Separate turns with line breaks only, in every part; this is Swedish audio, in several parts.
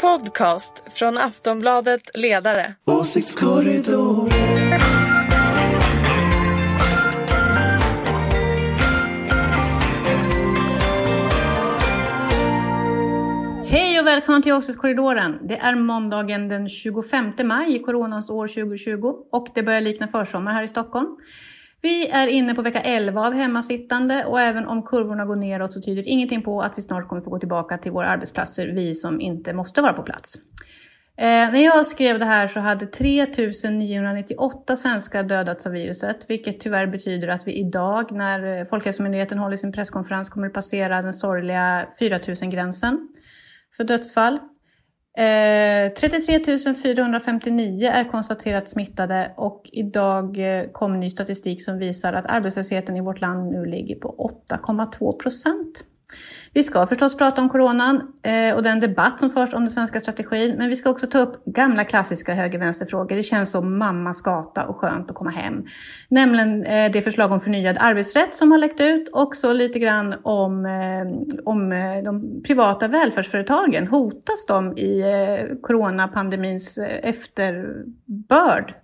podcast från Aftonbladet Ledare.
Åsiktskorridor.
Hej och välkommen till Åsiktskorridoren. Det är måndagen den 25 maj i coronans år 2020 och det börjar likna försommar här i Stockholm. Vi är inne på vecka 11 av hemmasittande och även om kurvorna går neråt så tyder ingenting på att vi snart kommer få gå tillbaka till våra arbetsplatser, vi som inte måste vara på plats. Eh, när jag skrev det här så hade 3998 svenskar dödats av viruset, vilket tyvärr betyder att vi idag när eh, Folkhälsomyndigheten håller sin presskonferens kommer passera den sorgliga 4000-gränsen för dödsfall. Eh, 33 459 är konstaterat smittade och idag eh, kom ny statistik som visar att arbetslösheten i vårt land nu ligger på 8,2 procent. Vi ska förstås prata om coronan eh, och den debatt som förs om den svenska strategin, men vi ska också ta upp gamla klassiska höger-vänster-frågor. Det känns som mammas gata och skönt att komma hem. Nämligen eh, det förslag om förnyad arbetsrätt som har läckt ut och så lite grann om, eh, om de privata välfärdsföretagen. Hotas de i coronapandemins efterbörd?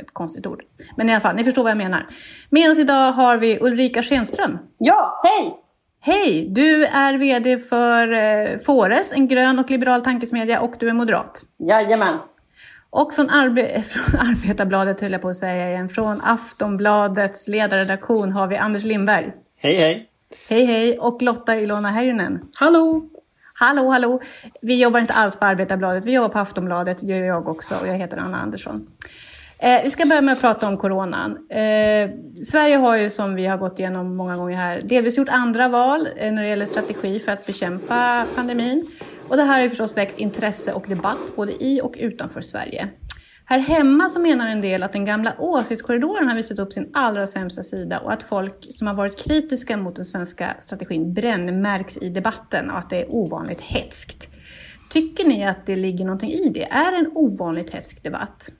Ett konstigt ord. Men i alla fall, ni förstår vad jag menar. Med oss idag har vi Ulrika Schenström.
Ja, hej!
Hej! Du är VD för eh, Fores, en grön och liberal tankesmedja och du är moderat.
Jajamän.
Och från, Arbe från Arbetarbladet höll jag på att säga igen, från Aftonbladets ledarredaktion har vi Anders Lindberg.
Hej hej!
Hej hej! Och Lotta Ilona Härjunen.
Hallå!
Hallå hallå! Vi jobbar inte alls på Arbetarbladet, vi jobbar på Aftonbladet, det gör jag också och jag heter Anna Andersson. Eh, vi ska börja med att prata om coronan. Eh, Sverige har ju som vi har gått igenom många gånger här delvis gjort andra val eh, när det gäller strategi för att bekämpa pandemin. Och det här har ju förstås väckt intresse och debatt både i och utanför Sverige. Här hemma så menar en del att den gamla åsiktskorridoren har visat upp sin allra sämsta sida och att folk som har varit kritiska mot den svenska strategin brännmärks i debatten och att det är ovanligt hetskt. Tycker ni att det ligger någonting i det? Är det en ovanligt hätsk debatt?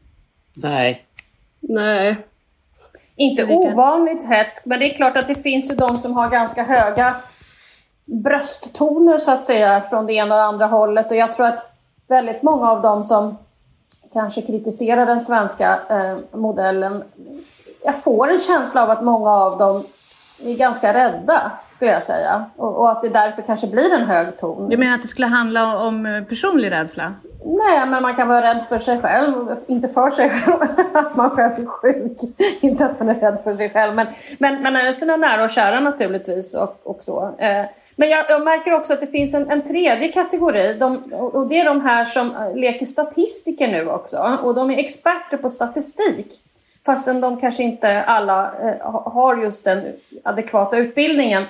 Nej.
Nej.
Inte ovanligt hetsk, men det är klart att det finns ju de som har ganska höga brösttoner så att säga från det ena och det andra hållet. Och jag tror att väldigt många av dem som kanske kritiserar den svenska eh, modellen, jag får en känsla av att många av dem är ganska rädda, skulle jag säga. Och, och att det därför kanske blir en hög ton.
Du menar att det skulle handla om eh, personlig rädsla?
Nej, men man kan vara rädd för sig själv, inte för sig själv, att man själv är sjuk. Inte att man är rädd för sig själv, men, men, men sina nära och kära naturligtvis och, och så. Eh, Men jag, jag märker också att det finns en, en tredje kategori de, och det är de här som eh, leker statistiker nu också. Och de är experter på statistik. Fastän de kanske inte alla ha- har just den adekvata utbildningen.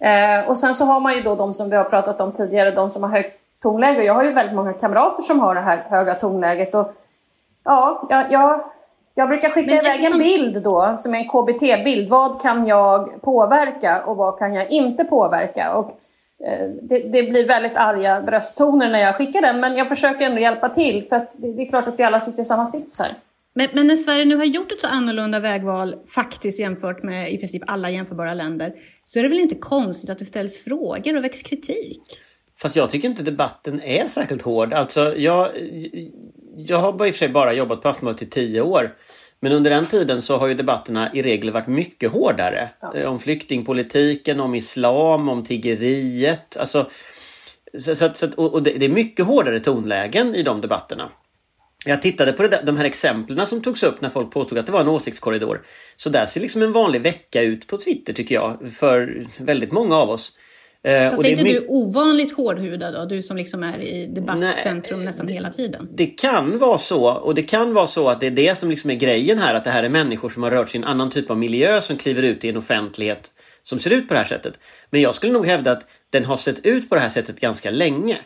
Eh, och sen så har man ju då de som vi har pratat om tidigare, de som har högt tonläge. Jag har ju väldigt många kamrater som har det här höga tonläget. Och ja, jag, jag, jag brukar skicka iväg en bild då, som är en KBT-bild. Vad kan jag påverka och vad kan jag inte påverka? Och eh, det, det blir väldigt arga brösttoner när jag skickar den, men jag försöker ändå hjälpa till för att det, det är klart att vi alla sitter i samma sits här.
Men, men när Sverige nu har gjort ett så annorlunda vägval, faktiskt jämfört med i princip alla jämförbara länder, så är det väl inte konstigt att det ställs frågor och väcks kritik?
Fast jag tycker inte debatten är särskilt hård. Alltså jag, jag har bara i och för sig bara jobbat på Aftonbladet i tio år. Men under den tiden så har ju debatterna i regel varit mycket hårdare. Eh, Om flyktingpolitiken, om islam, om tiggeriet. Alltså, så, så, så, och det, det är mycket hårdare tonlägen i de debatterna. Jag tittade på det där, de här exemplen som togs upp när folk påstod att det var en åsiktskorridor. Så där ser liksom en vanlig vecka ut på Twitter tycker jag. För väldigt många av oss. Eh,
Fast
och
är
det
inte
my-
du ovanligt hårdhudad då? Du som liksom är i debattcentrum nästan hela tiden.
Det kan vara så och det kan vara så att det är det som liksom är grejen här att det här är människor som har rört sig i en annan typ av miljö som kliver ut i en offentlighet som ser ut på det här sättet. Men jag skulle nog hävda att den har sett ut på det här sättet ganska länge.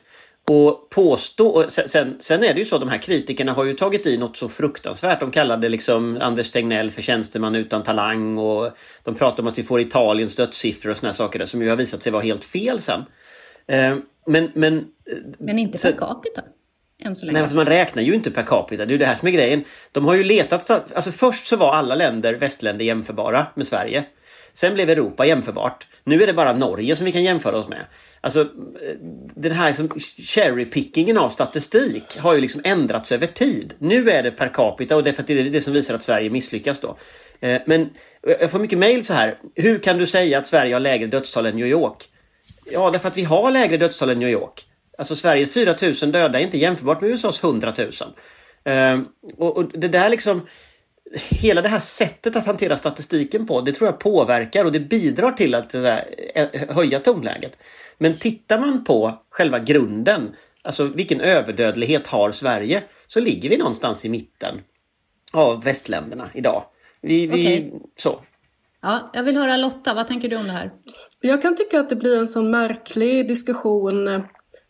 Och påstå, och sen, sen, sen är det ju så de här kritikerna har ju tagit i något så fruktansvärt. De kallade liksom Anders Tegnell för tjänsteman utan talang och de pratar om att vi får Italiens dödssiffror och såna här saker där, som ju har visat sig vara helt fel sen. Eh, men, men, eh,
Men inte per capita. Än så länge.
Nej, fast man räknar ju inte per capita. Det är ju det här som är grejen. De har ju letat... Alltså först så var alla länder, västländer, jämförbara med Sverige. Sen blev Europa jämförbart. Nu är det bara Norge som vi kan jämföra oss med. Alltså den här liksom cherrypickingen av statistik har ju liksom ändrats över tid. Nu är det per capita och det är för att det är det som visar att Sverige misslyckas då. Eh, men jag får mycket mail så här. Hur kan du säga att Sverige har lägre dödstal än New York? Ja, därför att vi har lägre dödstal än New York. Alltså Sveriges 4000 döda är inte jämförbart med USAs 100 000. Och, och det där liksom hela det här sättet att hantera statistiken på, det tror jag påverkar och det bidrar till att där, höja tonläget. Men tittar man på själva grunden, alltså vilken överdödlighet har Sverige, så ligger vi någonstans i mitten av västländerna idag. Vi, vi, okay. så.
Ja, jag vill höra Lotta, vad tänker du om det här?
Jag kan tycka att det blir en sån märklig diskussion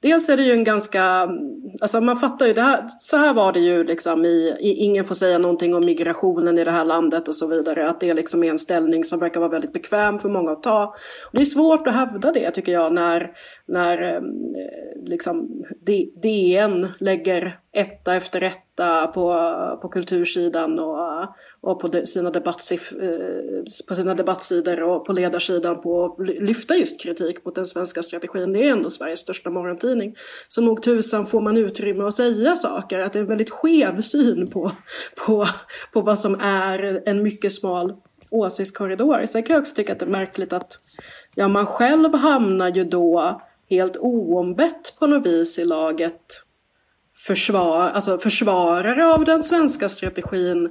Dels är det ju en ganska, alltså man fattar ju det här, så här var det ju liksom i, i, ingen får säga någonting om migrationen i det här landet och så vidare, att det liksom är en ställning som verkar vara väldigt bekväm för många att ta. Och det är svårt att hävda det tycker jag när, när eh, liksom DN lägger etta efter etta på, på kultursidan och, och på, sina debattsif, eh, på sina debattsidor och på ledarsidan på att lyfta just kritik mot den svenska strategin. Det är ändå Sveriges största morgontidning. Så nog tusan får man utrymme att säga saker. Att det är en väldigt skev syn på, på, på vad som är en mycket smal åsiktskorridor. Sen kan jag också tycka att det är märkligt att ja, man själv hamnar ju då helt oombett på något vis i laget försvar, alltså försvarare av den svenska strategin.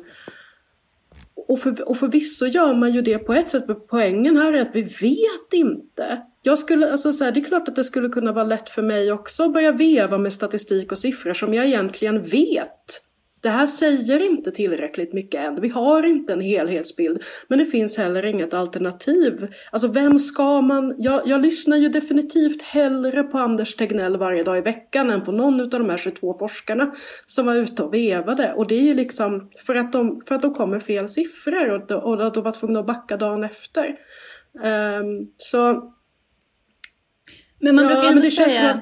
Och, för, och förvisso gör man ju det på ett sätt, men poängen här är att vi vet inte. Jag skulle, alltså så här, det är klart att det skulle kunna vara lätt för mig också att börja veva med statistik och siffror som jag egentligen vet det här säger inte tillräckligt mycket än. Vi har inte en helhetsbild. Men det finns heller inget alternativ. Alltså vem ska man... Jag, jag lyssnar ju definitivt hellre på Anders Tegnell varje dag i veckan än på någon av de här 22 forskarna som var ute och vevade. Och det är ju liksom för att de, för att de kommer fel siffror och, och, och de var tvungna att backa dagen efter. Um, så...
Men man ja, brukar ändå säga...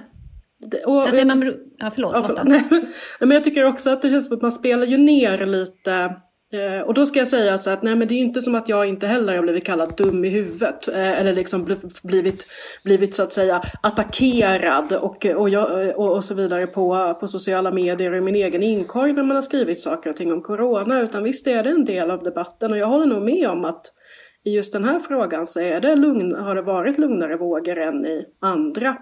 Och, alltså, man, ja, förlåt, ja, förlåt. men jag tycker också att det känns som att man spelar ju ner lite eh, och då ska jag säga att, så att nej, men det är inte som att jag inte heller har blivit kallad dum i huvudet. Eh, eller liksom blivit, blivit så att säga attackerad och, och, jag, och, och, så vidare på, på sociala medier och i min egen inkorg när man har skrivit saker och ting om corona. Utan visst är det en del av debatten och jag håller nog med om att i just den här frågan så är det lugn, har det varit lugnare vågor än i andra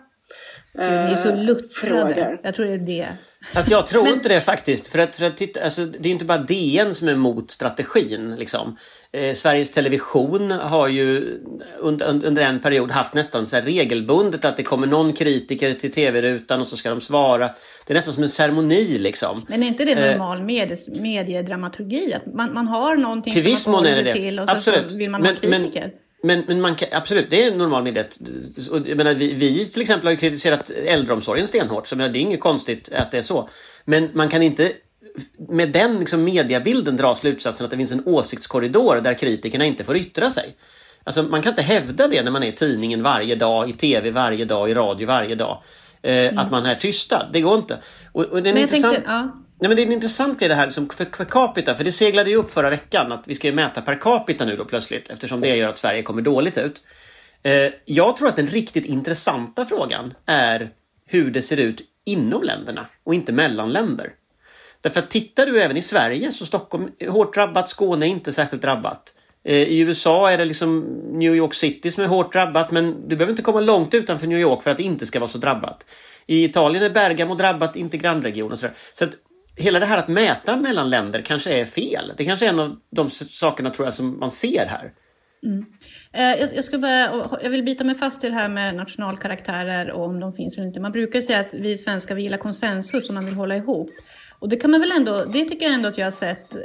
Gud, ni är så eh, luttrade. Jag tror det är det.
Alltså jag tror Men... inte det faktiskt. För att, för att titta, alltså, det är inte bara DN som är emot strategin. Liksom. Eh, Sveriges Television har ju under, under en period haft nästan så regelbundet att det kommer någon kritiker till tv-rutan och så ska de svara. Det är nästan som en ceremoni liksom.
Men är inte det eh, normal med, mediedramaturgi? Att man, man har någonting
till
som
man
håller till och
Absolut.
så vill man men, ha kritiker. Men,
men, men man kan, absolut, det är en normal idé. Jag menar, vi, vi till exempel har ju kritiserat äldreomsorgen stenhårt, så menar, det är inget konstigt att det är så. Men man kan inte med den liksom, mediabilden dra slutsatsen att det finns en åsiktskorridor där kritikerna inte får yttra sig. Alltså, man kan inte hävda det när man är i tidningen varje dag, i tv varje dag, i radio varje dag. Eh, mm. Att man är tystad. Det går inte. Och, och det är intressant... Tänkte, ja. Nej, men det är en intressant grej det här liksom för, per capita. För det seglade ju upp förra veckan att vi ska mäta per capita nu då plötsligt. Eftersom det gör att Sverige kommer dåligt ut. Eh, jag tror att den riktigt intressanta frågan är hur det ser ut inom länderna och inte mellan länder. Därför att tittar du även i Sverige så Stockholm är hårt drabbat, Skåne är inte särskilt drabbat. Eh, I USA är det liksom New York City som är hårt drabbat men du behöver inte komma långt utanför New York för att det inte ska vara så drabbat. I Italien är Bergamo drabbat, inte grannregionen. Så att hela det här att mäta mellan länder kanske är fel. Det kanske är en av de sakerna tror jag som man ser här.
Mm. Eh, jag, jag, ska börja, jag vill bita mig fast i det här med nationalkaraktärer och om de finns eller inte. Man brukar säga att vi svenskar gillar konsensus och man vill hålla ihop. Och det kan man väl ändå, det tycker jag ändå att jag har sett eh,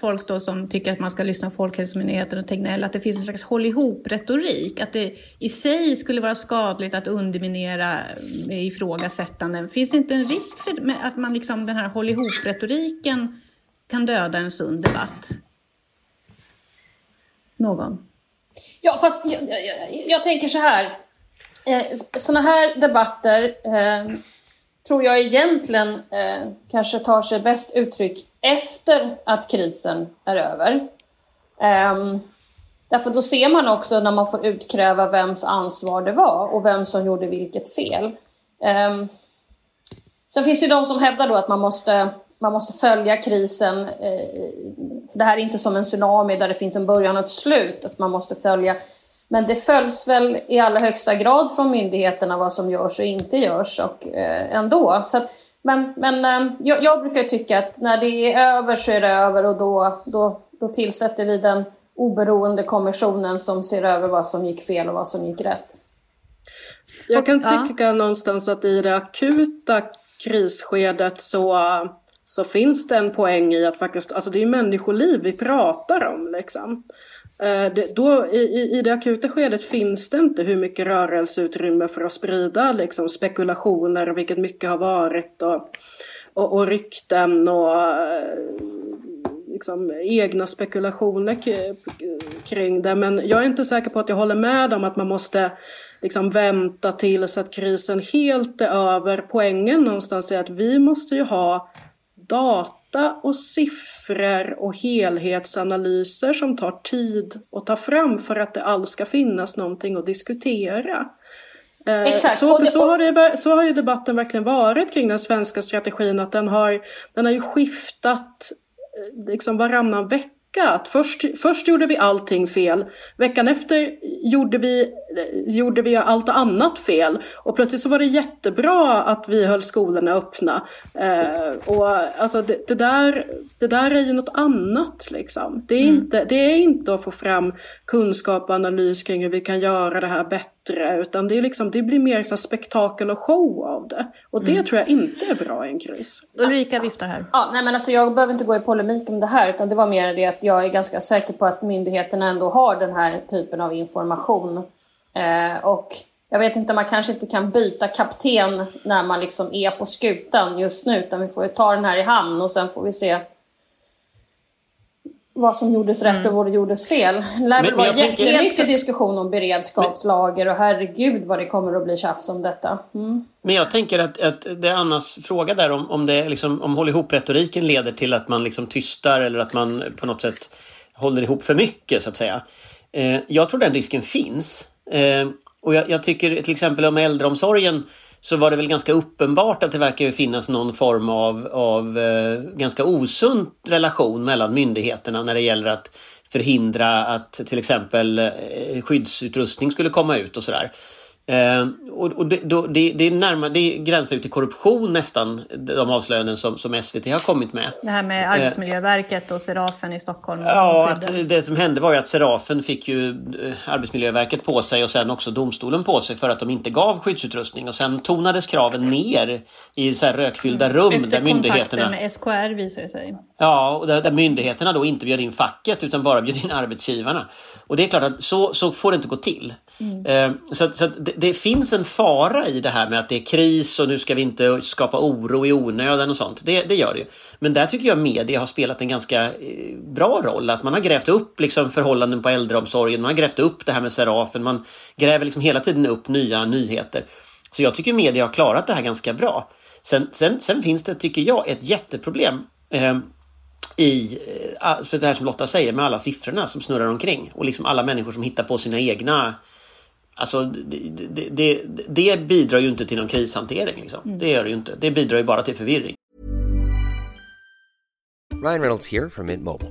folk då som tycker att man ska lyssna på Folkhälsomyndigheten och Tegnell, att det finns en slags håll ihop-retorik. Att det i sig skulle vara skadligt att underminera eh, ifrågasättanden. Finns det inte en risk för att man liksom, den här håll ihop-retoriken kan döda en sund debatt? Någon?
Ja, fast jag, jag, jag tänker så här. Eh, sådana här debatter eh, tror jag egentligen eh, kanske tar sig bäst uttryck efter att krisen är över. Um, Därför då ser man också när man får utkräva vems ansvar det var och vem som gjorde vilket fel. Um, sen finns det ju de som hävdar då att man måste, man måste följa krisen. Eh, för det här är inte som en tsunami där det finns en början och ett slut. Att man måste följa men det följs väl i allra högsta grad från myndigheterna vad som görs och inte görs och, eh, ändå. Så att, men men eh, jag, jag, brukar tycka att när det är över så är det över och då, då, då tillsätter vi den oberoende kommissionen som ser över vad som gick fel och vad som gick rätt.
Jag kan tycka ja. någonstans att i det akuta krisskedet så, så finns det en poäng i att faktiskt, alltså det är människoliv vi pratar om liksom. Eh, det, då, i, I det akuta skedet finns det inte hur mycket rörelseutrymme för att sprida liksom, spekulationer, vilket mycket har varit, och, och, och rykten och eh, liksom, egna spekulationer kring det. Men jag är inte säker på att jag håller med om att man måste liksom, vänta tills att krisen helt är över. Poängen någonstans är att vi måste ju ha data och siffror och helhetsanalyser som tar tid att ta fram för att det alls ska finnas någonting att diskutera. Eh, Exakt. Så, så, har det, så har ju debatten verkligen varit kring den svenska strategin att den har, den har ju skiftat eh, liksom varannan vecka att först, först gjorde vi allting fel. Veckan efter gjorde vi, gjorde vi allt annat fel. Och plötsligt så var det jättebra att vi höll skolorna öppna. Eh, och alltså det, det, där, det där är ju något annat liksom. Det är, mm. inte, det är inte att få fram kunskap och analys kring hur vi kan göra det här bättre utan det, är liksom, det blir mer så spektakel och show av det. Och det mm. tror jag inte är bra i en kris.
Ulrika viftar här.
Ja, nej men alltså jag behöver inte gå i polemik om det här utan det var mer det att jag är ganska säker på att myndigheterna ändå har den här typen av information. Eh, och jag vet inte, man kanske inte kan byta kapten när man liksom är på skutan just nu utan vi får ju ta den här i hamn och sen får vi se vad som gjordes rätt mm. och vad som gjordes fel. Det lär väl vara jättemycket tänker... diskussion om beredskapslager och herregud vad det kommer att bli tjafs om detta. Mm.
Men jag tänker att, att det är Annas fråga där om, om, det liksom, om håll ihop-retoriken leder till att man liksom tystar eller att man på något sätt håller ihop för mycket så att säga. Eh, jag tror den risken finns. Eh, och jag, jag, tycker till exempel om äldreomsorgen så var det väl ganska uppenbart att det verkar finnas någon form av, av eh, ganska osund relation mellan myndigheterna när det gäller att förhindra att till exempel eh, skyddsutrustning skulle komma ut och sådär. Eh, och, och det, då, det, det, är närmare, det gränsar ju till korruption nästan, de avslöjanden som, som SVT har kommit med.
Det här med Arbetsmiljöverket och Serafen i Stockholm.
Ja, att det som hände var ju att Serafen fick ju eh, Arbetsmiljöverket på sig och sen också domstolen på sig för att de inte gav skyddsutrustning. Och sen tonades kraven ner i så här rökfyllda mm. rum
Efter
där myndigheterna...
med SKR visar det sig.
Ja, och där, där myndigheterna då inte bjöd in facket utan bara bjöd in arbetsgivarna. Och det är klart att så, så får det inte gå till. Mm. Ehm, så, så det, det, finns en fara i det här med att det är kris och nu ska vi inte skapa oro i onödan och sånt. Det, det gör det ju. Men där tycker jag media har spelat en ganska eh, bra roll. Att man har grävt upp liksom förhållanden på äldreomsorgen. Man har grävt upp det här med Serafen. Man gräver liksom hela tiden upp nya nyheter. Så jag tycker media har klarat det här ganska bra. Sen, sen, sen finns det, tycker jag, ett jätteproblem. Eh, i eh, det här som Lotta säger med alla siffrorna som snurrar omkring och liksom alla människor som hittar på sina egna Alltså det, det, det, bidrar ju inte till någon krishantering. Liksom. Mm. Det gör det ju inte. Det bidrar ju bara till förvirring.
Ryan Reynolds här från Mint Mobile.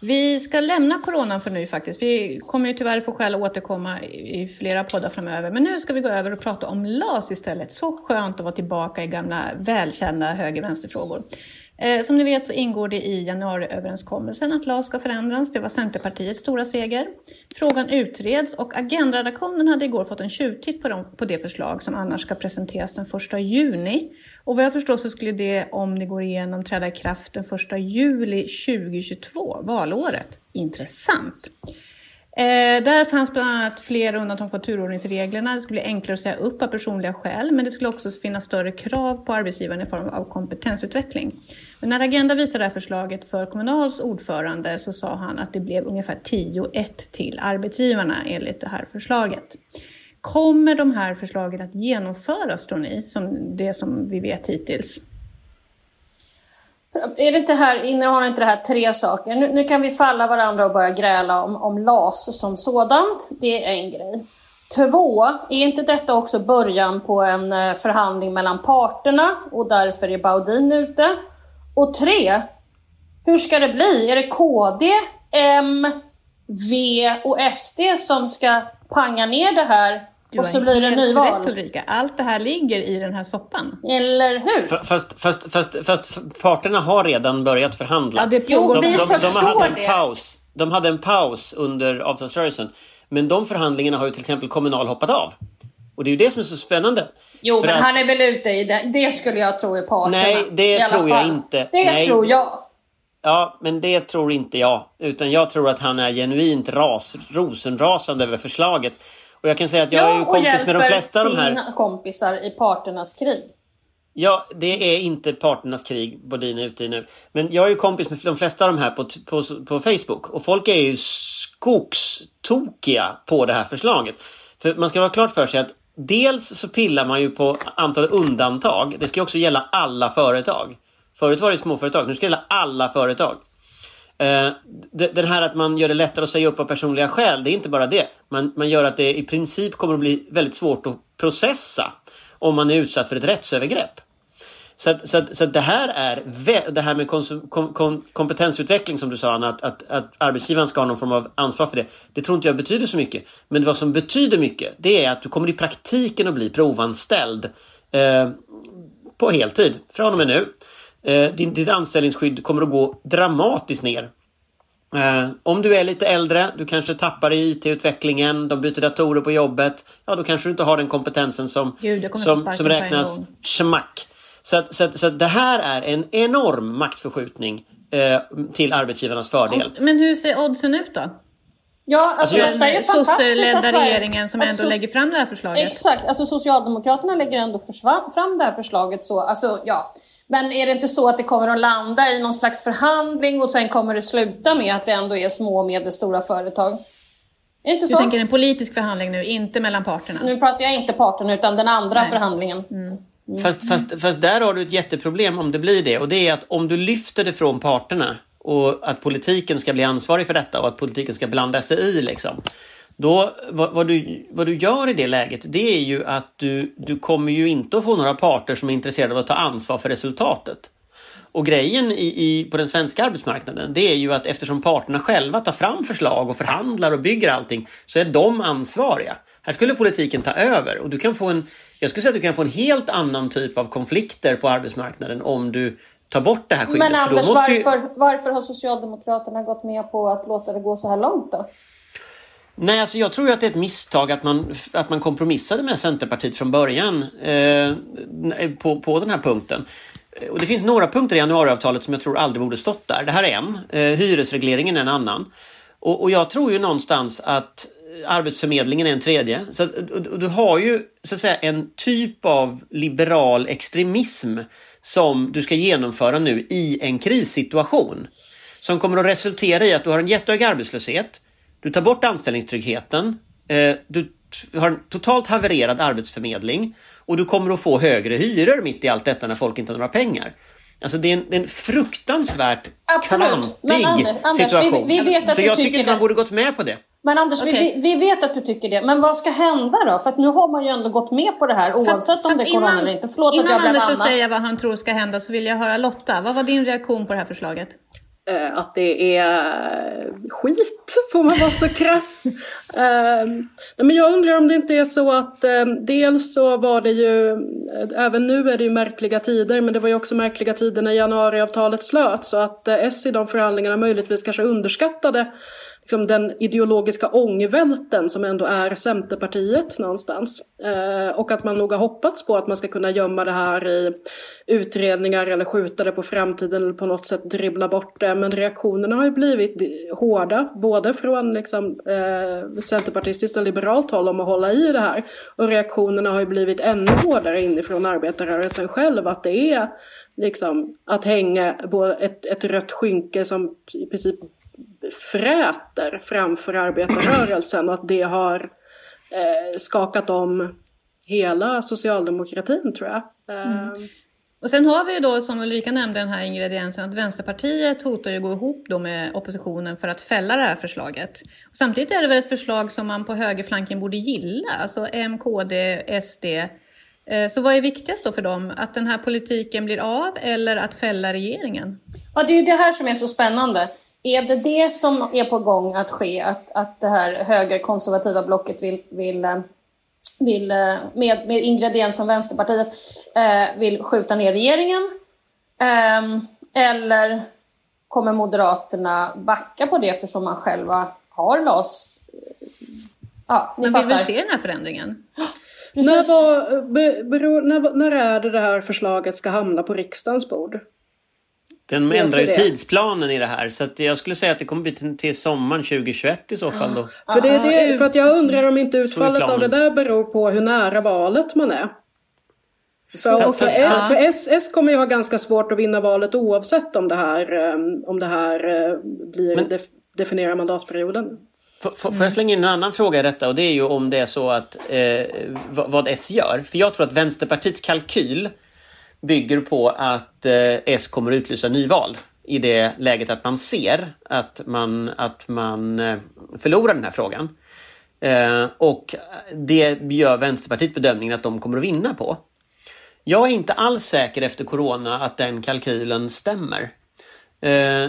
Vi ska lämna coronan för nu faktiskt. Vi kommer ju tyvärr få skäl att återkomma i flera poddar framöver. Men nu ska vi gå över och prata om LAS istället. Så skönt att vara tillbaka i gamla välkända höger-vänsterfrågor. Eh, som ni vet så ingår det i januariöverenskommelsen att LAS ska förändras. Det var Centerpartiets stora seger. Frågan utreds och Agendaredaktionen hade igår fått en tjuvtitt på, på det förslag som annars ska presenteras den 1 juni. Och vad jag förstår så skulle det, om det går igenom, träda i kraft den 1 juli 2022, valåret. Intressant. Eh, där fanns bland annat fler undantag från turordningsreglerna. Det skulle bli enklare att säga upp av personliga skäl, men det skulle också finnas större krav på arbetsgivaren i form av kompetensutveckling. Men när Agenda visade det här förslaget för Kommunals ordförande så sa han att det blev ungefär 10-1 till arbetsgivarna enligt det här förslaget. Kommer de här förslagen att genomföras tror ni, som det som vi vet hittills?
Är det inte här, innehåller inte det här tre saker? Nu, nu, kan vi falla varandra och börja gräla om, om LAS som sådant. Det är en grej. Två, är inte detta också början på en eh, förhandling mellan parterna och därför är Baudin ute? Och tre, hur ska det bli? Är det KD, M, V och SD som ska panga ner det här
du
och så blir det nyval.
Rätt, Ulrika. Allt det här ligger i den här soppan.
Eller hur?
Fast, fast, fast, fast parterna har redan börjat förhandla.
Ja, det pågår.
de,
vi
de, de,
förstår
de hade en
det.
paus. De hade en paus under avtalsrörelsen. Men de förhandlingarna har ju till exempel Kommunal hoppat av. Och det är ju det som är så spännande.
Jo, men
att-
han är väl ute i det. Det skulle jag tro är parterna.
Nej, det tror jag
fall.
inte.
Det
Nej.
tror jag.
Ja, men det tror inte jag. Utan jag tror att han är genuint ras, rosenrasande över förslaget. Och jag kan säga att jag är ju kompis med de flesta av de här.
sina kompisar i parternas krig.
Ja, det är inte parternas krig Bodin är ute i nu. Men jag är ju kompis med de flesta av de här på, på, på Facebook. Och folk är ju skogstokiga på det här förslaget. För man ska vara klart för sig att dels så pillar man ju på antalet undantag. Det ska ju också gälla alla företag. Förut var det småföretag, nu ska det gälla alla företag. Eh, det- Den här att man gör det lättare att säga upp av personliga skäl, det är inte bara det. Man, man gör att det i princip kommer att bli väldigt svårt att processa om man är utsatt för ett rättsövergrepp. Så, att, så, att, så att det här är det här med konsum, kom, kom, kompetensutveckling som du sa Anna, att, att, att arbetsgivaren ska ha någon form av ansvar för det. Det tror inte jag betyder så mycket. Men vad som betyder mycket det är att du kommer i praktiken att bli provanställd eh, på heltid från och med nu. Eh, din, ditt anställningsskydd kommer att gå dramatiskt ner. Eh, om du är lite äldre, du kanske tappar i IT-utvecklingen, de byter datorer på jobbet. Ja, då kanske du inte har den kompetensen som,
Gud,
som, som räknas schmack. Så, att, så, att, så att det här är en enorm maktförskjutning eh, till arbetsgivarnas fördel.
Men hur ser oddsen ut då?
Ja, alltså,
Alltså, jag-
detta är.
Sosseledda regeringen som ändå
sos-
lägger fram det här förslaget.
Exakt, alltså Socialdemokraterna lägger ändå fram det här förslaget så, alltså ja. Men är det inte så att det kommer att landa i någon slags förhandling och sen kommer det sluta med att det ändå är små och medelstora företag? Är det inte
Du
så?
tänker en politisk förhandling nu, inte mellan parterna?
Nu pratar jag inte parten utan den andra
Nej.
förhandlingen. Mm.
Fast, fast, fast där har du ett jätteproblem om det blir det. Och det är att om du lyfter det från parterna och att politiken ska bli ansvarig för detta och att politiken ska blanda sig i liksom. Då, vad, vad, du, vad du gör i det läget det är ju att du, du kommer ju inte att få några parter som är intresserade av att ta ansvar för resultatet. Och grejen i, i, på den svenska arbetsmarknaden det är ju att eftersom parterna själva tar fram förslag och förhandlar och bygger allting så är de ansvariga. Här skulle politiken ta över och du kan få en, jag skulle säga att du kan få en helt annan typ av konflikter på arbetsmarknaden om du tar bort det här skyddet.
Men Anders,
måste ju-
varför, varför har Socialdemokraterna gått med på att låta det gå så här långt då?
Nej, alltså jag tror ju att det är ett misstag att man, att man kompromissade med Centerpartiet från början eh, på, på den här punkten. Eh, Och det finns några punkter i januariavtalet som jag tror aldrig borde stått där. Det här är en. Eh, hyresregleringen är en annan. Och, och jag tror ju någonstans att Arbetsförmedlingen är en tredje. Så att, du har ju så att säga en typ av liberal extremism som du ska genomföra nu i en krissituation. Som kommer att resultera i att du har en jättehög arbetslöshet. Du tar bort anställningstryggheten. Eh, du har en totalt havererad arbetsförmedling. Och du kommer att få högre hyror mitt i allt detta när folk inte har några pengar. Alltså det är en, det är en fruktansvärt
Absolut.
Klantig situation.
vi- vi vet att
Så
du
jag
tycker
att man borde gått med på det.
Men Anders,
Okej.
vi, vi vet att du tycker det. Men vad ska hända då? För att nu har man ju ändå gått med på det här oavsett om det är corona eller inte. Förlåt
innan
att jag blev
Anders får säga vad han tror ska hända så vill jag höra Lotta. Vad var din reaktion på det här förslaget?
eh, att det är skit, får man vara så krass. Um, men jag undrar om det inte är så att um, dels så var det ju, även nu är det ju märkliga tider, men det var ju också märkliga tider när januariavtalet slöts. Så att uh, S i de förhandlingarna möjligtvis kanske underskattade liksom den ideologiska ångvälten som ändå är Centerpartiet någonstans. Eh, och att man nog har hoppats på att man ska kunna gömma det här i utredningar eller skjuta det på framtiden eller på något sätt dribbla bort det. Men reaktionerna har ju blivit hårda, både från liksom, eh, centerpartistiskt och liberalt håll om att hålla i det här. Och reaktionerna har ju blivit ännu hårdare inifrån arbetarrörelsen själv, att det är liksom att hänga ett, ett rött skynke som i princip fräter framför arbetarrörelsen och att det har eh, skakat om hela socialdemokratin tror jag. Mm.
Ehm. Och sen har vi ju då som Ulrika nämnde den här ingrediensen att Vänsterpartiet hotar ju gå ihop då med oppositionen för att fälla det här förslaget. Och samtidigt är det väl ett förslag som man på högerflanken borde gilla, alltså M, KD, SD. Eh, så vad är viktigast då för dem? Att den här politiken blir av eller att fälla regeringen?
Ja, det är ju det här som är så spännande. Är det det som är på gång att ske, att, att det här högerkonservativa blocket vill, vill, eh, vill eh, med, med ingrediens som Vänsterpartiet eh, vill skjuta ner regeringen? Eh, eller kommer Moderaterna backa på det eftersom man själva har LAS?
Ja, ni Men vill väl se den här förändringen?
När, var, beror, när, när är det det här förslaget ska hamna på riksdagens bord?
Den ändrar ju tidsplanen i det här så att jag skulle säga att det kommer bli till, till sommaren 2021 i så fall då.
För, det är det, för att jag undrar om inte utfallet av det där beror på hur nära valet man är. För, för, för, för S, S, kommer ju ha ganska svårt att vinna valet oavsett om det här, um, om det här uh, blir Men, def, definierar mandatperioden.
Får jag slänga in en annan fråga i detta och det är ju om det är så att eh, vad S gör. För jag tror att Vänsterpartiets kalkyl bygger på att eh, S kommer att utlysa nyval i det läget att man ser att man, att man eh, förlorar den här frågan. Eh, och det gör Vänsterpartiet bedömningen att de kommer att vinna på. Jag är inte alls säker efter Corona att den kalkylen stämmer.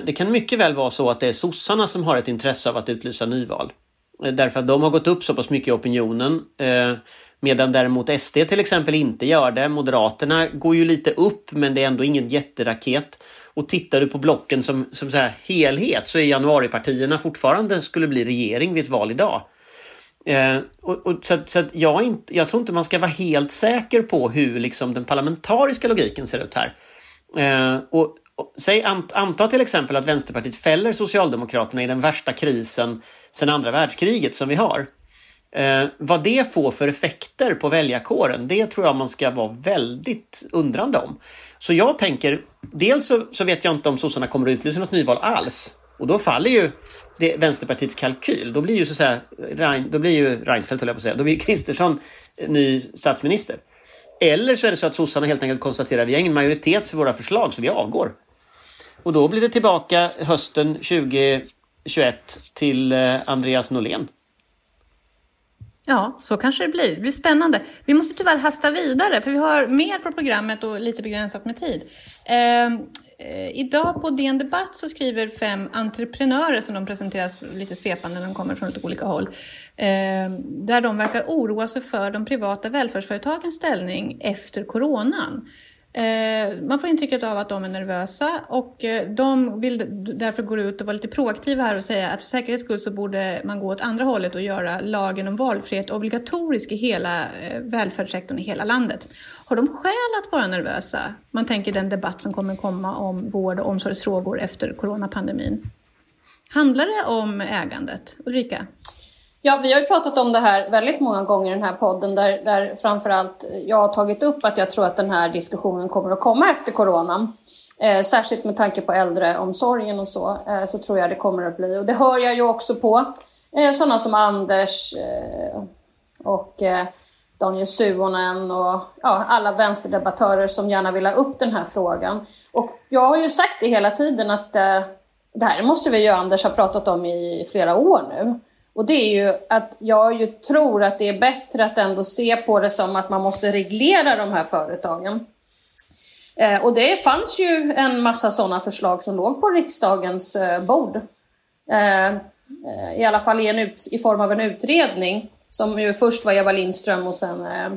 Det kan mycket väl vara så att det är sossarna som har ett intresse av att utlysa nyval. Eh, därför att de har gått upp så pass mycket i opinionen. Eh, medan däremot SD till exempel inte gör det. Moderaterna går ju lite upp men det är ändå ingen jätteraket. Och tittar du på blocken som, som så här helhet så är januaripartierna fortfarande skulle bli regering vid ett val idag. Eh, och, och, så, så jag, inte, jag tror inte man ska vara helt säker på hur liksom den parlamentariska logiken ser ut här. Eh, och, och, säg, ant, anta till exempel att Vänsterpartiet fäller Socialdemokraterna i den värsta krisen sedan andra världskriget som vi har. Eh, vad det får för effekter på väljarkåren, det tror jag man ska vara väldigt undrande om. Så jag tänker, dels så, så vet jag inte om sossarna kommer att utlysa något nyval alls. Och då faller ju det, Vänsterpartiets kalkyl. Då blir ju så att säga, Rein, då blir ju Reinfeldt, höll jag på att säga, då blir Kristersson eh, ny statsminister. Eller så är det så att sossarna helt enkelt konstaterar att vi har ingen majoritet för våra förslag så vi avgår. Och då blir det tillbaka hösten 2021 till eh, Andreas Norlén.
Ja, så kanske det blir. Det blir spännande. Vi måste tyvärr hasta vidare för vi har mer på programmet och lite begränsat med tid. Ehm, eh, idag på DN Debatt så skriver fem entreprenörer som de presenteras lite svepande när de kommer från lite olika håll. Eh, där de verkar oroa sig för de privata välfärdsföretagens ställning efter coronan. Eh, man får intrycket av att de är nervösa och eh, de vill därför gå ut och vara lite proaktiva här och säga att för säkerhets skull så borde man gå åt andra hållet och göra lagen om valfrihet obligatorisk i hela eh, välfärdssektorn i hela landet. Har de skäl att vara nervösa? Man tänker den debatt som kommer komma om vård och omsorgsfrågor efter coronapandemin. Handlar det om ägandet? Ulrika?
Ja, vi har ju pratat om det här väldigt många gånger i den här podden där, där framförallt jag har tagit upp att jag tror att den här diskussionen kommer att komma efter coronan. Eh, särskilt med tanke på äldreomsorgen och så, eh, så tror jag det kommer att bli. Och det hör jag ju också på eh, sådana som Anders eh, och eh, Daniel Suonen och ja, alla vänsterdebattörer som gärna vill ha upp den här frågan. Och jag har ju sagt det hela tiden att eh, det här måste vi ju Anders ha pratat om i flera år nu. Och det är ju att jag ju tror att det är bättre att ändå se på det som att man måste reglera de här företagen. Eh, och det fanns ju en massa sådana förslag som låg på riksdagens eh, bord. Eh, eh I alla fall i, en ut, i form av en utredning som ju först var Eva Lindström och sen eh,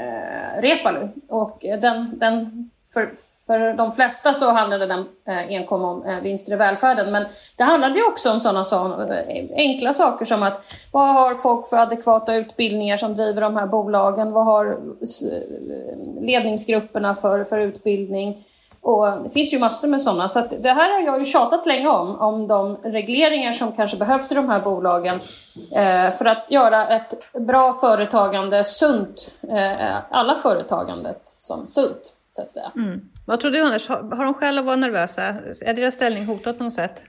eh, Repalu. Och eh, den, den för, för de flesta så handlade den eh, enkom om eh, vinster i välfärden. Men det handlade ju också om sådana så, eh, enkla saker som att vad har folk för adekvata utbildningar som driver de här bolagen? Vad har ledningsgrupperna för, för utbildning? Och det finns ju massor med sådana. Så det här har jag ju tjatat länge om, om de regleringar som kanske behövs i de här bolagen eh, för att göra ett bra företagande sunt, eh, alla företagandet som sunt, så att säga.
Mm. Vad tror du Anders, har, de skäl att vara nervösa? Är deras ställning hotad på något sätt?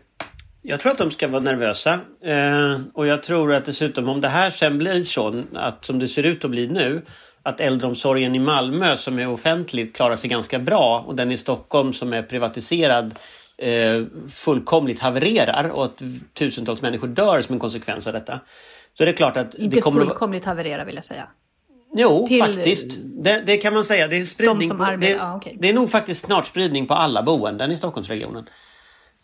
Jag tror att de ska vara nervösa. Eh, och jag tror att dessutom om det här sen blir så att som det ser ut att bli nu att äldreomsorgen i Malmö som är offentligt klarar sig ganska bra och den i Stockholm som är privatiserad eh, fullkomligt havererar och att tusentals människor dör som en konsekvens av detta. Så är det klart att...
Inte
det kommer
fullkomligt att... haverera vill jag säga.
Jo, till faktiskt. Det, det, kan man säga. Det är, spridning
de
på, det,
ah, okay.
det är nog faktiskt snart spridning på alla boenden i Stockholmsregionen.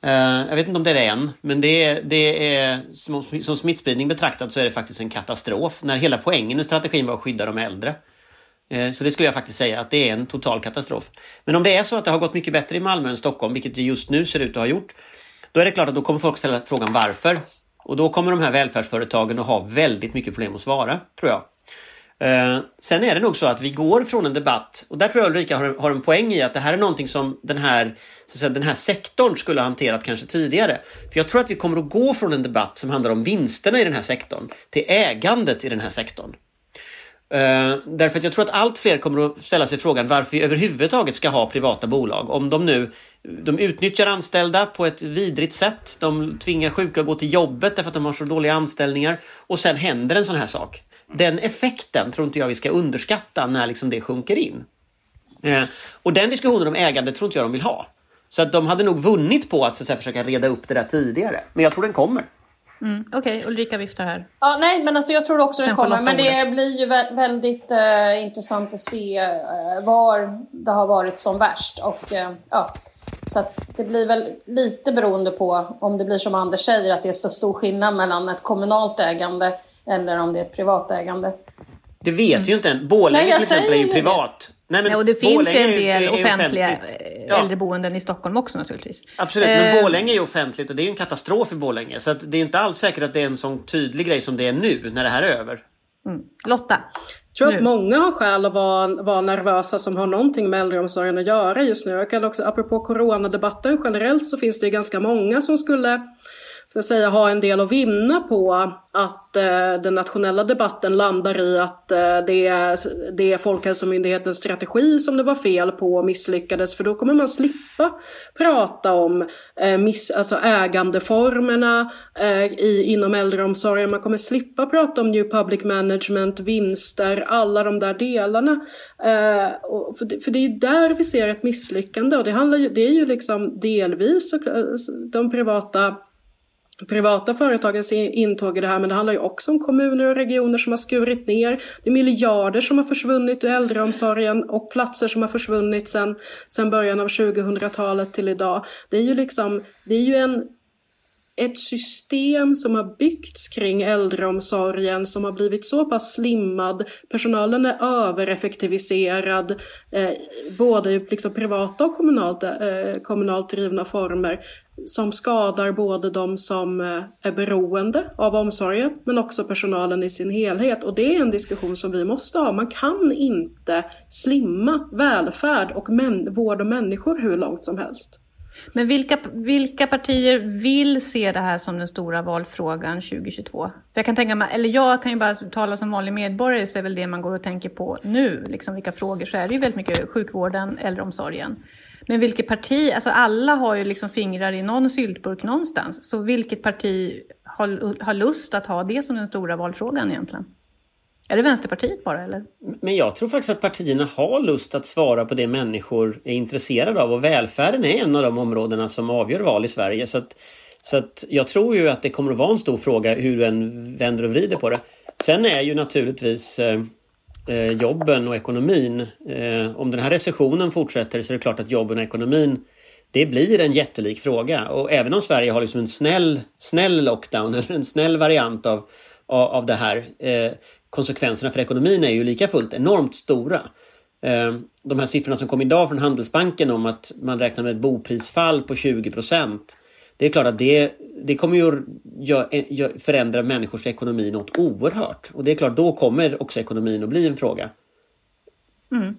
Uh, jag vet inte om det är det än, men det är, det är som, som smittspridning betraktat så är det faktiskt en katastrof. När hela poängen i strategin var att skydda de äldre. Uh, så det skulle jag faktiskt säga att det är en total katastrof. Men om det är så att det har gått mycket bättre i Malmö än Stockholm, vilket det just nu ser ut att ha gjort. Då är det klart att då kommer folk ställa frågan varför. Och då kommer de här välfärdsföretagen att ha väldigt mycket problem att svara, tror jag. Eh, sen är det nog så att vi går från en debatt och där tror jag Ulrika har, har en poäng i att det här är någonting som den här, så att säga, den här sektorn skulle ha hanterat kanske tidigare. För jag tror att vi kommer att gå från en debatt som handlar om vinsterna i den här sektorn till ägandet i den här sektorn. Uh, därför att jag tror att allt fler kommer att ställa sig frågan varför vi överhuvudtaget ska ha privata bolag. Om de nu de utnyttjar anställda på ett vidrigt sätt. De tvingar sjuka att gå till jobbet därför att de har så dåliga anställningar. Och sen händer en sån här sak den effekten tror inte jag vi ska underskatta när liksom det sjunker in. Eh, och den diskussionen om ägande tror inte jag de vill ha. Så att de hade nog vunnit på att, så att säga, försöka reda upp det där tidigare. Men jag tror den kommer.
Mm, Okej, okay. Ulrika viftar här.
Ja, nej, men alltså jag tror också Sen den kommer. Men det blir ju väldigt uh, intressant att se uh, var det har varit som värst. Och, uh, ja, så att det blir väl lite beroende på om det blir som Anders säger, att det är så stor skillnad mellan ett kommunalt ägande eller om det är ett privat ägande.
Det vet mm. ju inte än. Borlänge till exempel är ju privat.
Nej, men Nej, och det finns ju en del offentliga ja. äldreboenden i Stockholm också naturligtvis.
Absolut, men eh. Borlänge är ju offentligt och det är ju en katastrof i Borlänge. Så att det är inte alls säkert att det är en sån tydlig grej som det är nu när det här är över.
Mm. Lotta?
Jag tror nu. att många har skäl att vara, vara nervösa som har någonting med äldreomsorgen att göra just nu. Jag kan också, apropå coronadebatten generellt så finns det ju ganska många som skulle ska säga, ha en del att vinna på att eh, den nationella debatten landar i att eh, det, är, det är Folkhälsomyndighetens strategi som det var fel på och misslyckades. För då kommer man slippa prata om eh, miss, alltså ägandeformerna eh, i, inom äldreomsorgen. Man kommer slippa prata om new public management, vinster, alla de där delarna. Eh, och för, det, för det är där vi ser ett misslyckande och det, handlar ju, det är ju liksom delvis de privata privata företagens intåg i det här, men det handlar ju också om kommuner och regioner som har skurit ner. Det är miljarder som har försvunnit ur äldreomsorgen och platser som har försvunnit sedan, början av 2000-talet till idag. Det är ju liksom, det är ju en ett system som har byggts kring äldreomsorgen som har blivit så pass slimmad. Personalen är övereffektiviserad, eh, både i liksom privata och kommunalt, eh, kommunalt drivna former som skadar både de som eh, är beroende av omsorgen men också personalen i sin helhet. Och det är en diskussion som vi måste ha. Man kan inte slimma välfärd och vård och människor hur långt som helst.
Men vilka, vilka partier vill se det här som den stora valfrågan 2022? För jag kan tänka mig, eller jag kan ju bara tala som vanlig medborgare så är väl det man går och tänker på nu, liksom vilka frågor, så är det ju väldigt mycket sjukvården, äldreomsorgen. Men vilket parti, alltså alla har ju liksom fingrar i någon syltburk någonstans. Så vilket parti har, har lust att ha det som den stora valfrågan egentligen? Är det Vänsterpartiet bara eller?
Men jag tror faktiskt att partierna har lust att svara på det människor är intresserade av och välfärden är en av de områdena som avgör val i Sverige. Så att, så att jag tror ju att det kommer att vara en stor fråga hur du än vänder och vrider på det. Sen är ju naturligtvis eh, eh, jobben och ekonomin. Eh, om den här recessionen fortsätter så är det klart att jobben och ekonomin det blir en jättelik fråga. Och även om Sverige har liksom en snäll, snäll lockdown eller en snäll variant av, av, av det här. Eh, konsekvenserna för ekonomin är ju lika fullt enormt stora. Ehm, de här siffrorna som kom idag från Handelsbanken om att man räknar med ett boprisfall på 20 procent. Det är klart att det, det kommer ju förändra människors ekonomi något oerhört. Och det är klart, då kommer också ekonomin att bli en fråga.
Mm.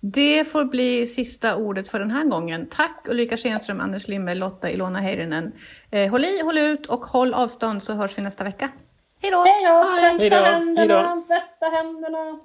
Det får bli sista ordet för den här gången. Tack Ulrika Schenström, Anders Lindberg, Lotta Ilona Heirinen. Eh, håll i, håll ut och håll avstånd så hörs vi nästa vecka. Hej då!
Hej då!
Tvätta
händerna, tvätta händerna!